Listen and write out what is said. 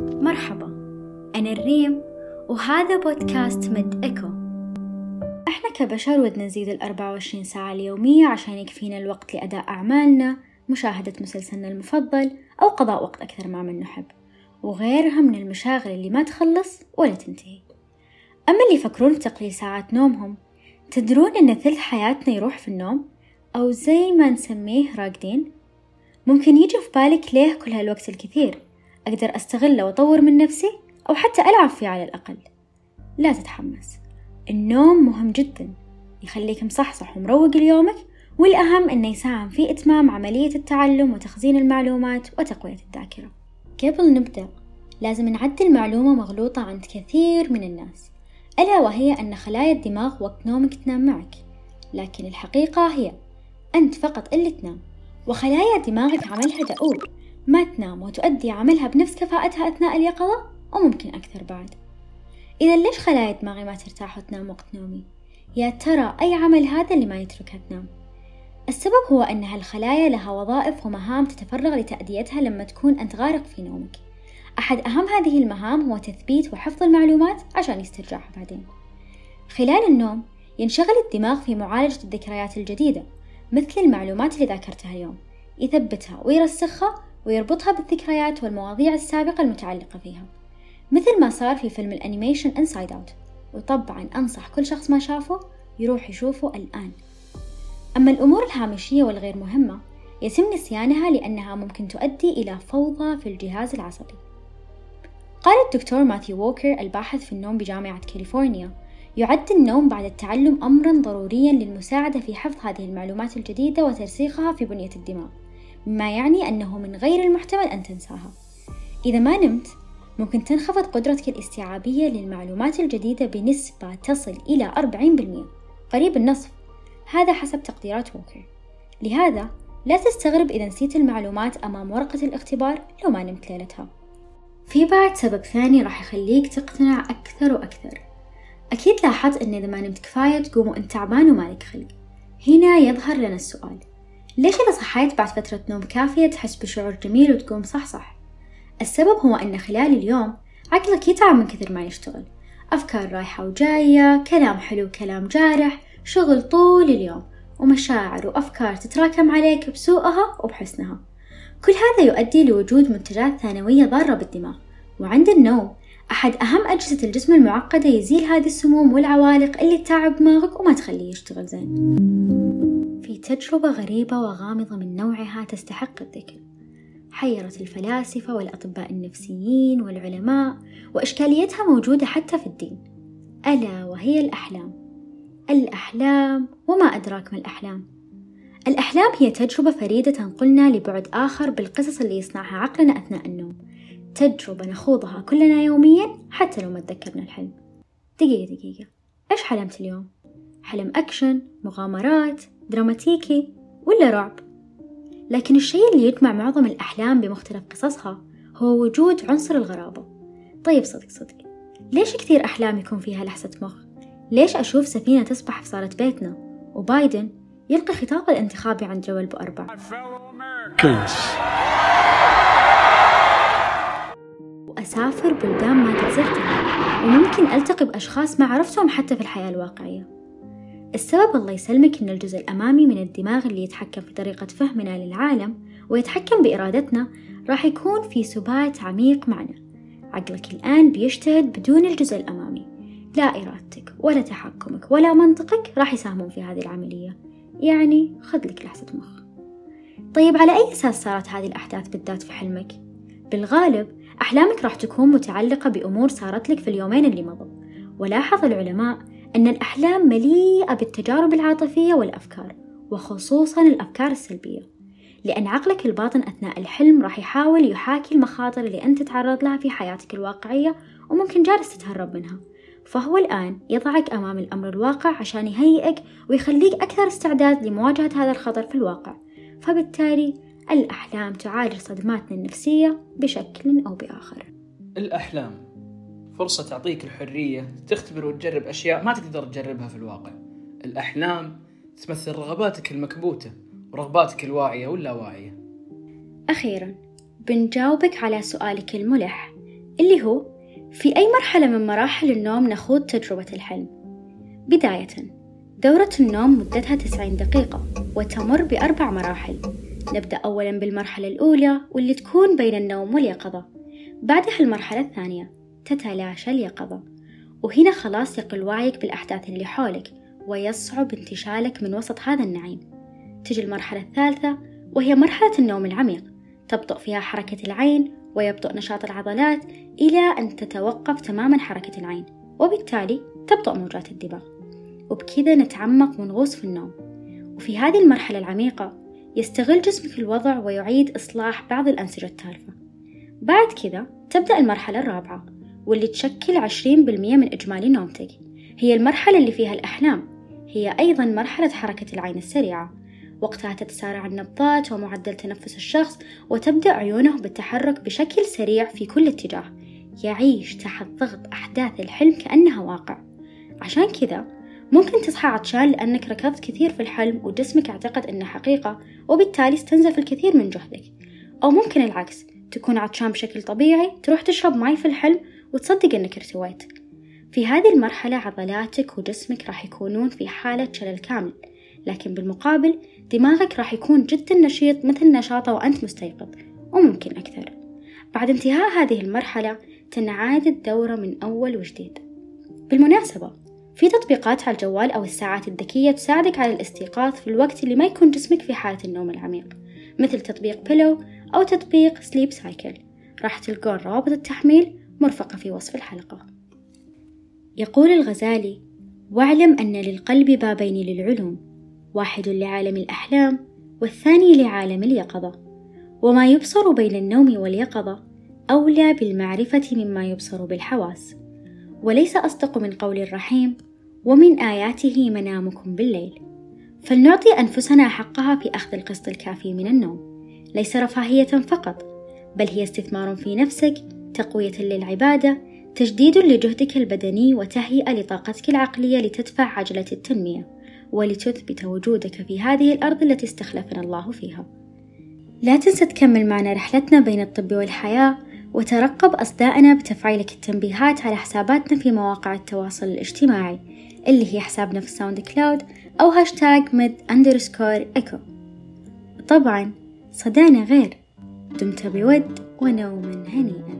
مرحبا أنا الريم وهذا بودكاست مد إيكو إحنا كبشر ودنا نزيد الأربعة وعشرين ساعة اليومية عشان يكفينا الوقت لأداء أعمالنا مشاهدة مسلسلنا المفضل أو قضاء وقت أكثر مع من نحب. وغيرها من المشاغل اللي ما تخلص ولا تنتهي. أما اللي يفكرون في تقليل ساعات نومهم تدرون أن ثلث حياتنا يروح في النوم؟ أو زي ما نسميه راقدين؟ ممكن يجي في بالك ليه كل هالوقت الكثير؟ أقدر أستغله وأطور من نفسي أو حتى ألعب فيه على الأقل. لا تتحمس. النوم مهم جدا يخليك مصحصح ومروق ليومك والأهم أنه يساهم في إتمام عملية التعلم وتخزين المعلومات وتقوية الذاكرة. قبل نبدأ لازم نعدل معلومة مغلوطة عند كثير من الناس. ألا وهي أن خلايا الدماغ وقت نومك تنام معك. لكن الحقيقة هي أنت فقط اللي تنام وخلايا دماغك عملها دؤوب. ما تنام وتؤدي عملها بنفس كفاءتها أثناء اليقظة وممكن أكثر بعد إذا ليش خلايا دماغي ما ترتاح وتنام وقت نومي؟ يا ترى أي عمل هذا اللي ما يتركها تنام؟ السبب هو أن هالخلايا لها وظائف ومهام تتفرغ لتأديتها لما تكون أنت غارق في نومك أحد أهم هذه المهام هو تثبيت وحفظ المعلومات عشان يسترجعها بعدين خلال النوم ينشغل الدماغ في معالجة الذكريات الجديدة مثل المعلومات اللي ذاكرتها اليوم يثبتها ويرسخها ويربطها بالذكريات والمواضيع السابقة المتعلقة فيها. مثل ما صار في فيلم ال animation Inside Out وطبعا أنصح كل شخص ما شافه يروح يشوفه الآن. أما الأمور الهامشية والغير مهمة يتم نسيانها لأنها ممكن تؤدي إلى فوضى في الجهاز العصبي. قال الدكتور ماثيو ووكر الباحث في النوم بجامعة كاليفورنيا يعد النوم بعد التعلم أمرا ضروريا للمساعدة في حفظ هذه المعلومات الجديدة وترسيخها في بنية الدماغ. مما يعني أنه من غير المحتمل أن تنساها. إذا ما نمت ممكن تنخفض قدرتك الاستيعابية للمعلومات الجديدة بنسبة تصل إلى 40% قريب النصف. هذا حسب تقديرات ووكر لهذا لا تستغرب إذا نسيت المعلومات أمام ورقة الاختبار لو ما نمت ليلتها. في بعد سبب ثاني راح يخليك تقتنع أكثر وأكثر. أكيد لاحظت أن إذا ما نمت كفاية تقوم وأنت تعبان ومالك خلق. هنا يظهر لنا السؤال. ليش إذا صحيت بعد فترة نوم كافية تحس بشعور جميل وتقوم صح صح؟ السبب هو أن خلال اليوم عقلك يتعب من كثر ما يشتغل. أفكار رايحة وجاية كلام حلو كلام جارح شغل طول اليوم ومشاعر وأفكار تتراكم عليك بسوءها وبحسنها. كل هذا يؤدي لوجود منتجات ثانوية ضارة بالدماغ. وعند النوم أحد أهم أجهزة الجسم المعقدة يزيل هذه السموم والعوالق اللي تتعب دماغك وما تخليه يشتغل زين. في تجربة غريبة وغامضة من نوعها تستحق الذكر. حيرت الفلاسفة والأطباء النفسيين والعلماء وإشكاليتها موجودة حتى في الدين. ألا وهي الأحلام. الأحلام وما أدراك ما الأحلام. الأحلام هي تجربة فريدة تنقلنا لبعد آخر بالقصص اللي يصنعها عقلنا أثناء النوم. تجربة نخوضها كلنا يوميا حتى لو ما تذكرنا الحلم. دقيقة دقيقة. إيش حلمت اليوم؟ حلم أكشن، مغامرات، دراماتيكي ولا رعب؟ لكن الشيء اللي يجمع معظم الأحلام بمختلف قصصها هو وجود عنصر الغرابة طيب صدق صدق ليش كثير أحلام يكون فيها لحسة مخ؟ ليش أشوف سفينة تسبح في صالة بيتنا وبايدن يلقي خطاب الانتخابي عند جوال بأربع وأسافر بلدان ما قد زرتها وممكن ألتقي بأشخاص ما عرفتهم حتى في الحياة الواقعية السبب الله يسلمك إن الجزء الأمامي من الدماغ اللي يتحكم في طريقة فهمنا للعالم ويتحكم بإرادتنا راح يكون في سبات عميق معنا. عقلك الآن بيجتهد بدون الجزء الأمامي. لا إرادتك ولا تحكمك ولا منطقك راح يساهمون في هذه العملية. يعني خذ لك لحظة مخ. طيب على أي أساس صارت هذه الأحداث بالذات في حلمك؟ بالغالب أحلامك راح تكون متعلقة بأمور صارت لك في اليومين اللي مضوا. ولاحظ العلماء أن الأحلام مليئة بالتجارب العاطفية والأفكار وخصوصا الأفكار السلبية. لأن عقلك الباطن أثناء الحلم راح يحاول يحاكي المخاطر اللي أنت تتعرض لها في حياتك الواقعية وممكن جالس تتهرب منها. فهو الآن يضعك أمام الأمر الواقع عشان يهيئك ويخليك أكثر استعداد لمواجهة هذا الخطر في الواقع. فبالتالي الأحلام تعالج صدماتنا النفسية بشكل أو بآخر. الأحلام. فرصة تعطيك الحرية تختبر وتجرب أشياء ما تقدر تجربها في الواقع. الأحلام تمثل رغباتك المكبوتة ورغباتك الواعية واللاواعية أخيرا بنجاوبك على سؤالك الملح اللي هو في أي مرحلة من مراحل النوم نخوض تجربة الحلم؟ بداية دورة النوم مدتها 90 دقيقة وتمر بأربع مراحل. نبدأ أولا بالمرحلة الأولى واللي تكون بين النوم واليقظة. بعدها المرحلة الثانية. تتلاشى اليقظة وهنا خلاص يقل وعيك بالأحداث اللي حولك ويصعب انتشالك من وسط هذا النعيم. تجي المرحلة الثالثة وهي مرحلة النوم العميق. تبطأ فيها حركة العين ويبطأ نشاط العضلات إلى أن تتوقف تماما حركة العين. وبالتالي تبطأ موجات الدماغ. وبكذا نتعمق ونغوص في النوم. وفي هذه المرحلة العميقة يستغل جسمك الوضع ويعيد إصلاح بعض الأنسجة التالفة. بعد كذا تبدأ المرحلة الرابعة. واللي تشكل عشرين بالمية من إجمالي نومتك. هي المرحلة اللي فيها الأحلام. هي أيضا مرحلة حركة العين السريعة. وقتها تتسارع النبضات ومعدل تنفس الشخص وتبدأ عيونه بالتحرك بشكل سريع في كل اتجاه. يعيش تحت ضغط أحداث الحلم كأنها واقع. عشان كذا ممكن تصحى عطشان لأنك ركضت كثير في الحلم وجسمك اعتقد إنه حقيقة وبالتالي استنزف الكثير من جهدك. أو ممكن العكس تكون عطشان بشكل طبيعي تروح تشرب ماي في الحلم وتصدق إنك ارتويت. في هذه المرحلة عضلاتك وجسمك راح يكونون في حالة شلل كامل لكن بالمقابل دماغك راح يكون جدا نشيط مثل نشاطه وأنت مستيقظ وممكن أكثر. بعد انتهاء هذه المرحلة تنعاد الدورة من أول وجديد. بالمناسبة في تطبيقات على الجوال أو الساعات الذكية تساعدك على الاستيقاظ في الوقت اللي ما يكون جسمك في حالة النوم العميق مثل تطبيق بيلو أو تطبيق سليب سايكل راح تلقون روابط التحميل مرفقة في وصف الحلقة. يقول الغزالي واعلم أن للقلب بابين للعلوم واحد لعالم الأحلام والثاني لعالم اليقظة. وما يبصر بين النوم واليقظة أولى بالمعرفة مما يبصر بالحواس. وليس أصدق من قول الرحيم ومن آياته منامكم بالليل. فلنعطي أنفسنا حقها في أخذ القسط الكافي من النوم. ليس رفاهية فقط بل هي استثمار في نفسك تقوية للعبادة تجديد لجهدك البدني وتهيئة لطاقتك العقلية لتدفع عجلة التنمية ولتثبت وجودك في هذه الأرض التي استخلفنا الله فيها. لا تنسى تكمل معنا رحلتنا بين الطب والحياة وترقب أصدائنا بتفعيلك التنبيهات على حساباتنا في مواقع التواصل الاجتماعي اللي هي حسابنا في SoundCloud أو hashtag Med underscore Echo. طبعا صدانا غير. دمت بود ونوما هنيئا.